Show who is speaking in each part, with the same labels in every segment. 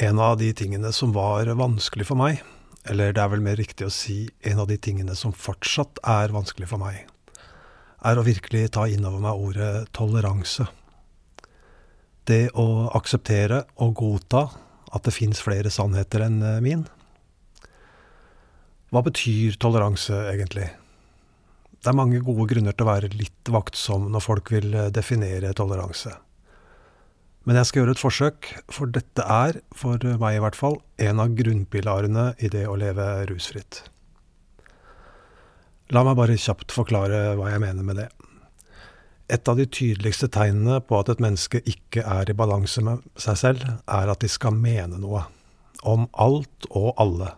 Speaker 1: En av de tingene som var vanskelig for meg, eller det er vel mer riktig å si en av de tingene som fortsatt er vanskelig for meg, er å virkelig ta inn over meg ordet toleranse. Det å akseptere og godta at det fins flere sannheter enn eh, min. Hva betyr toleranse, egentlig? Det er mange gode grunner til å være litt vaktsom når folk vil eh, definere toleranse. Men jeg skal gjøre et forsøk, for dette er, for meg i hvert fall, en av grunnpilarene i det å leve rusfritt. La meg bare kjapt forklare hva jeg mener med det. Et av de tydeligste tegnene på at et menneske ikke er i balanse med seg selv, er at de skal mene noe. Om alt og alle.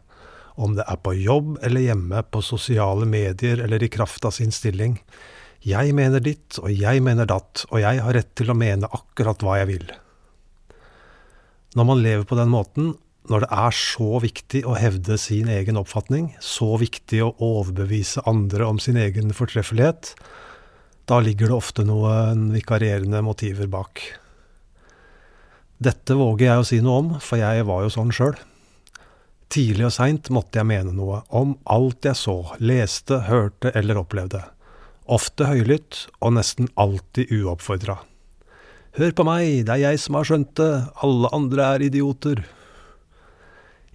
Speaker 1: Om det er på jobb eller hjemme, på sosiale medier eller i kraft av sin stilling. Jeg mener ditt, og jeg mener datt, og jeg har rett til å mene akkurat hva jeg vil. Når man lever på den måten, når det er så viktig å hevde sin egen oppfatning, så viktig å overbevise andre om sin egen fortreffelighet, da ligger det ofte noen vikarierende motiver bak. Dette våger jeg å si noe om, for jeg var jo sånn sjøl. Tidlig og seint måtte jeg mene noe om alt jeg så, leste, hørte eller opplevde. Ofte høylytt, og nesten alltid uoppfordra. Hør på meg, det er jeg som har skjønt det, alle andre er idioter.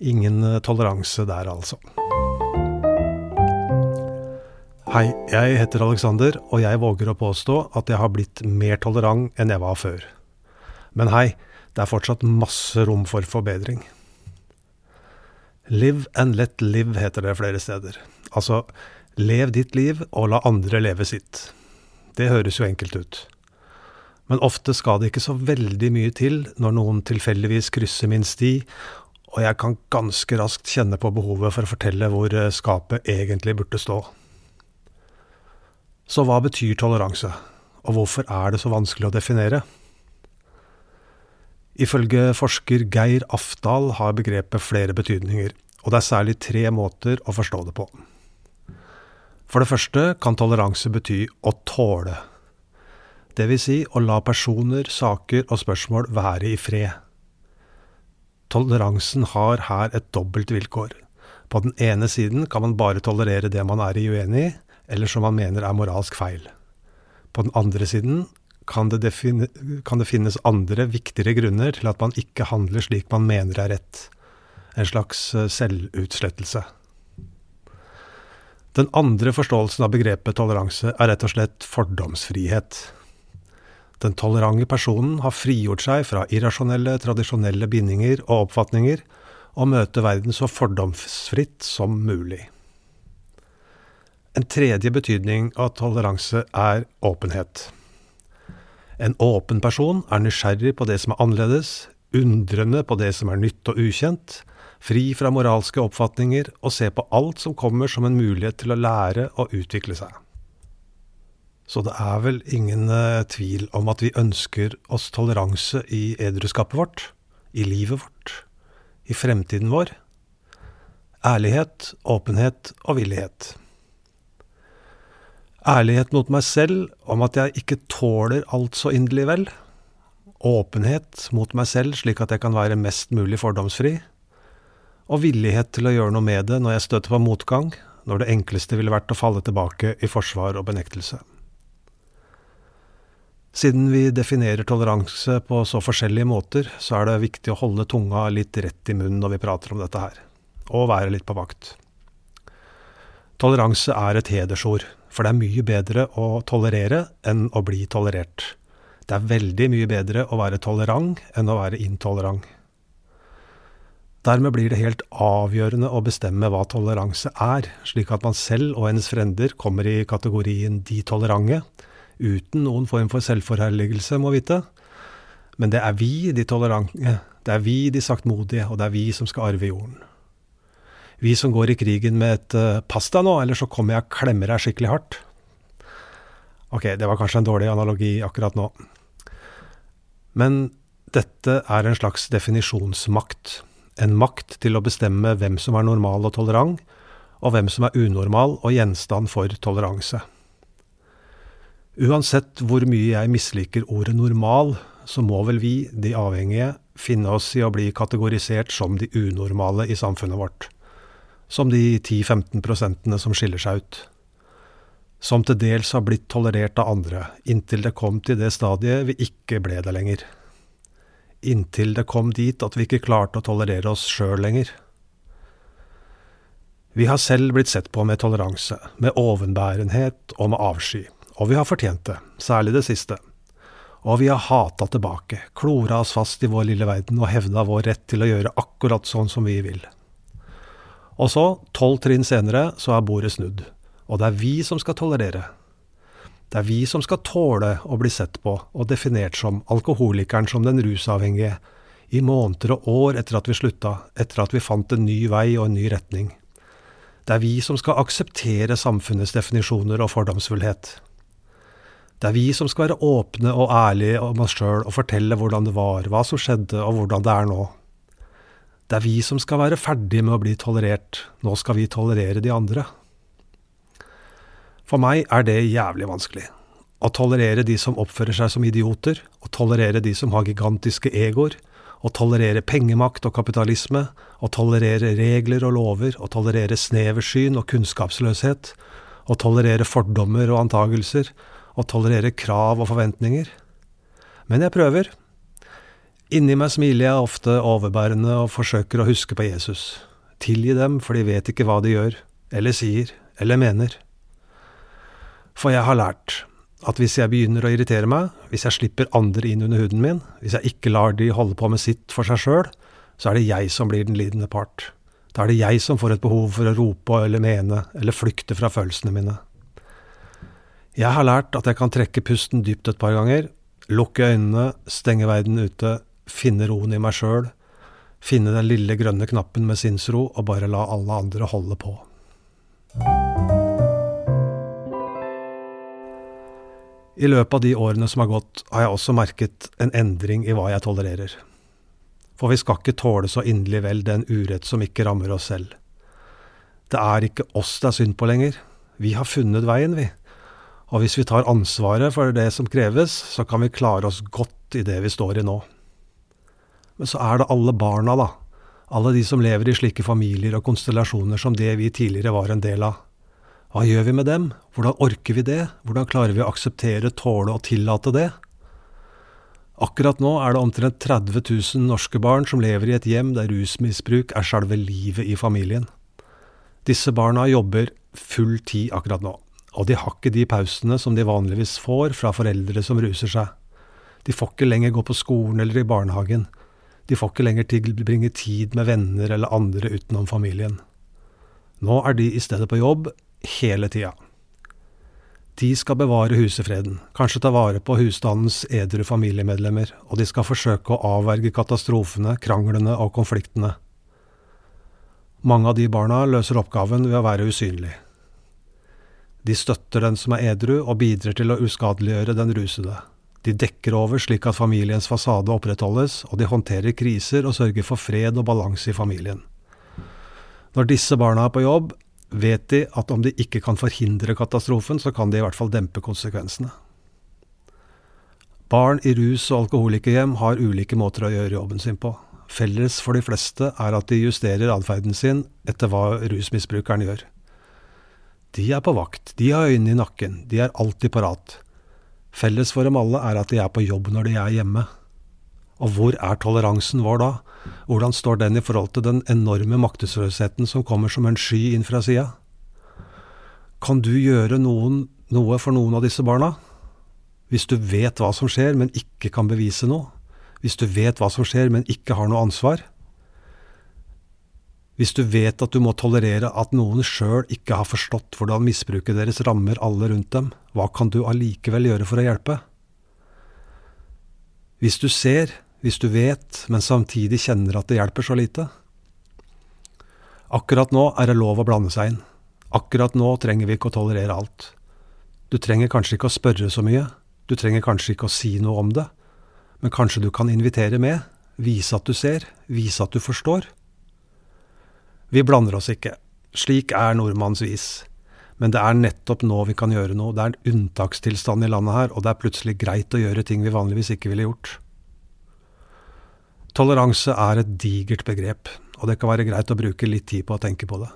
Speaker 1: Ingen eh, toleranse der, altså. Hei, jeg heter Alexander, og jeg våger å påstå at jeg har blitt mer tolerant enn jeg var før. Men hei, det er fortsatt masse rom for forbedring. Live and let live heter det flere steder. Altså, Lev ditt liv, og la andre leve sitt. Det høres jo enkelt ut. Men ofte skal det ikke så veldig mye til når noen tilfeldigvis krysser min sti, og jeg kan ganske raskt kjenne på behovet for å fortelle hvor eh, skapet egentlig burde stå. Så hva betyr toleranse, og hvorfor er det så vanskelig å definere? Ifølge forsker Geir Afdal har begrepet flere betydninger, og det er særlig tre måter å forstå det på. For det første kan toleranse bety å tåle. Det vil si å la personer, saker og spørsmål være i fred. Toleransen har her et dobbelt vilkår. På den ene siden kan man bare tolerere det man er uenig i, eller som man mener er moralsk feil. På den andre siden kan det, kan det, finnes andre, viktigere grunner til at man ikke handler slik man mener er rett. En slags eh, selvutslettelse. Den andre forståelsen av begrepet toleranse er rett og slett fordomsfrihet. Den tolerante personen har frigjort seg fra irrasjonelle, tradisjonelle bindinger og oppfatninger, og møter verden så fordomsfritt som mulig. En tredje betydning av toleranse er åpenhet. En åpen person er nysgjerrig på det som er annerledes, undrende på det som er nytt og ukjent, fri fra moralske oppfatninger og se på alt som kommer som en mulighet til å lære og utvikle seg. Så det er vel ingen uh, tvil om at vi ønsker oss toleranse i edruskapet vårt, i livet vårt, i fremtiden vår. Ærlighet, åpenhet og villighet. Ærlighet mot meg selv om at jeg ikke tåler alt så inderlig vel. Åpenhet mot meg selv slik at jeg kan være mest mulig fordomsfri og villighet til å gjøre noe med det når jeg støter på motgang, når det enkleste ville vært å falle tilbake i forsvar og benektelse. Siden vi definerer toleranse på så forskjellige måter, så er det viktig å holde tunga litt rett i munnen når vi prater om dette her, og være litt på vakt. Toleranse er et hedersord, for det er mye bedre å tolerere enn å bli tolerert. Det er veldig mye bedre å være tolerant enn å være intolerant. Dermed blir det helt avgjørende å bestemme hva toleranse er, slik at man selv og hennes frender kommer i kategorien de tolerante, uten noen form for selvforherligelse, må vite. Men det er vi, de tolerante, det er vi, de saktmodige, og det er vi som skal arve jorden. Vi som går i krigen med et 'pass deg nå, eller så kommer jeg og klemmer deg skikkelig hardt'. Ok, det var kanskje en dårlig analogi akkurat nå. Men dette er en slags definisjonsmakt en makt til å bestemme hvem som er normal og tolerant, og hvem som er unormal og gjenstand for toleranse. Uansett hvor mye jeg misliker ordet normal, så må vel vi, de avhengige, finne oss i å bli kategorisert som de unormale i samfunnet vårt. Som de 10-15 prosentene som skiller seg ut. Som til dels har blitt tolerert av andre, inntil det kom til det stadiet vi ikke ble det lenger. Inntil det kom dit at vi ikke klarte å tolerere oss sjøl lenger. Vi har selv blitt sett på med toleranse, med ovenbærenhet og med avsky, og vi har fortjent det, særlig det siste. Og vi har hata tilbake, klora oss fast i vår lille verden og hevda vår rett til å gjøre akkurat sånn som vi vil. Og så, tolv trinn senere, så er bordet snudd, og det er vi som skal tolerere. Det er vi som skal tåle å bli sett på og definert som alkoholikeren som den rusavhengige, i måneder og år etter at vi slutta, etter at vi fant en ny vei og en ny retning. Det er vi som skal akseptere samfunnets definisjoner og fordomsfullhet. Det er vi som skal være åpne og ærlige om oss sjøl og fortelle hvordan det var, hva som skjedde og hvordan det er nå. Det er vi som skal være ferdige med å bli tolerert, nå skal vi tolerere de andre. For meg er det jævlig vanskelig. Å tolerere de som oppfører seg som idioter, å tolerere de som har gigantiske egoer, å tolerere pengemakt og kapitalisme, å tolerere regler og lover, å tolerere sneversyn og kunnskapsløshet, å tolerere fordommer og antagelser, å tolerere krav og forventninger. Men jeg prøver. Inni meg smiler jeg ofte overbærende og forsøker å huske på Jesus. Tilgi dem, for de vet ikke hva de gjør, eller sier, eller mener. For jeg har lært at hvis jeg begynner å irritere meg, hvis jeg slipper andre inn under huden min, hvis jeg ikke lar de holde på med sitt for seg sjøl, så er det jeg som blir den lidende part. Da er det jeg som får et behov for å rope eller mene, eller flykte fra følelsene mine. Jeg har lært at jeg kan trekke pusten dypt et par ganger, lukke øynene, stenge verden ute, finne roen i meg sjøl, finne den lille grønne knappen med sinnsro og bare la alle andre holde på. I løpet av de årene som har gått, har jeg også merket en endring i hva jeg tolererer. For vi skal ikke tåle så inderlig vel den urett som ikke rammer oss selv. Det er ikke oss det er synd på lenger. Vi har funnet veien, vi. Og hvis vi tar ansvaret for det som kreves, så kan vi klare oss godt i det vi står i nå. Men så er det alle barna, da. Alle de som lever i slike familier og konstellasjoner som det vi tidligere var en del av. Hva gjør vi med dem? Hvordan orker vi det? Hvordan klarer vi å akseptere, tåle og tillate det? Akkurat nå er det omtrent 30 000 norske barn som lever i et hjem der rusmisbruk er selve livet i familien. Disse barna jobber full tid akkurat nå, og de har ikke de pausene som de vanligvis får fra foreldre som ruser seg. De får ikke lenger gå på skolen eller i barnehagen. De får ikke lenger tilbringe tid med venner eller andre utenom familien. Nå er de i stedet på jobb, hele tida. De skal bevare husefreden, kanskje ta vare på husstandens edru familiemedlemmer, og de skal forsøke å avverge katastrofene, kranglene og konfliktene. Mange av de barna løser oppgaven ved å være usynlig. De støtter den som er edru, og bidrar til å uskadeliggjøre den rusede. De dekker over slik at familiens fasade opprettholdes, og de håndterer kriser og sørger for fred og balanse i familien. Når disse barna er på jobb, vet de at om de ikke kan forhindre katastrofen, så kan de i hvert fall dempe konsekvensene. Barn i rus- og alkoholikerhjem har ulike måter å gjøre jobben sin på. Felles for de fleste er at de justerer atferden sin etter hva rusmisbrukeren gjør. De er på vakt, de har øynene i nakken, de er alltid parat. Felles for dem alle er at de er på jobb når de er hjemme. Og hvor er toleransen vår da? Hvordan står den i forhold til den enorme maktesløsheten som kommer som en sky inn fra sida? Kan du gjøre noen, noe for noen av disse barna? Hvis du vet hva som skjer, men ikke kan bevise noe? Hvis du vet hva som skjer, men ikke har noe ansvar? Hvis du vet at du må tolerere at noen sjøl ikke har forstått hvordan misbruket deres rammer alle rundt dem, hva kan du allikevel gjøre for å hjelpe? Hvis du ser hvis du vet, men samtidig kjenner at det hjelper så lite. Akkurat nå er det lov å blande seg inn. Akkurat nå trenger vi ikke å tolerere alt. Du trenger kanskje ikke å spørre så mye, du trenger kanskje ikke å si noe om det, men kanskje du kan invitere med, vise at du ser, vise at du forstår. Vi blander oss ikke, slik er nordmanns vis. Men det er nettopp nå vi kan gjøre noe, det er en unntakstilstand i landet her, og det er plutselig greit å gjøre ting vi vanligvis ikke ville gjort. Toleranse er et digert begrep, og det kan være greit å bruke litt tid på å tenke på det.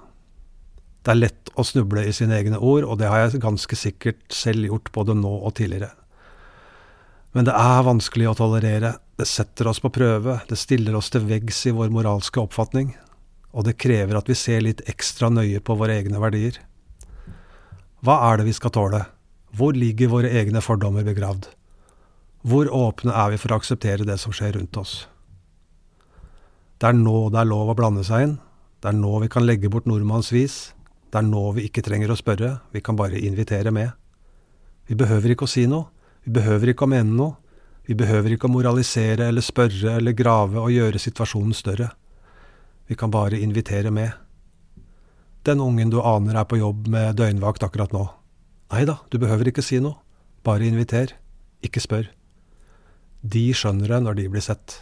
Speaker 1: Det er lett å snuble i sine egne ord, og det har jeg ganske sikkert selv gjort både nå og tidligere. Men det er vanskelig å tolerere, det setter oss på prøve, det stiller oss til veggs i vår moralske oppfatning, og det krever at vi ser litt ekstra nøye på våre egne verdier. Hva er det vi skal tåle? Hvor ligger våre egne fordommer begravd? Hvor åpne er vi for å akseptere det som skjer rundt oss? Det er nå det er lov å blande seg inn, det er nå vi kan legge bort nordmannsvis, det er nå vi ikke trenger å spørre, vi kan bare invitere med. Vi behøver ikke å si noe, vi behøver ikke å mene noe, vi behøver ikke å moralisere eller spørre eller grave og gjøre situasjonen større. Vi kan bare invitere med. Den ungen du aner er på jobb med døgnvakt akkurat nå. Nei da, du behøver ikke si noe, bare inviter, ikke spør. De skjønner det når de blir sett.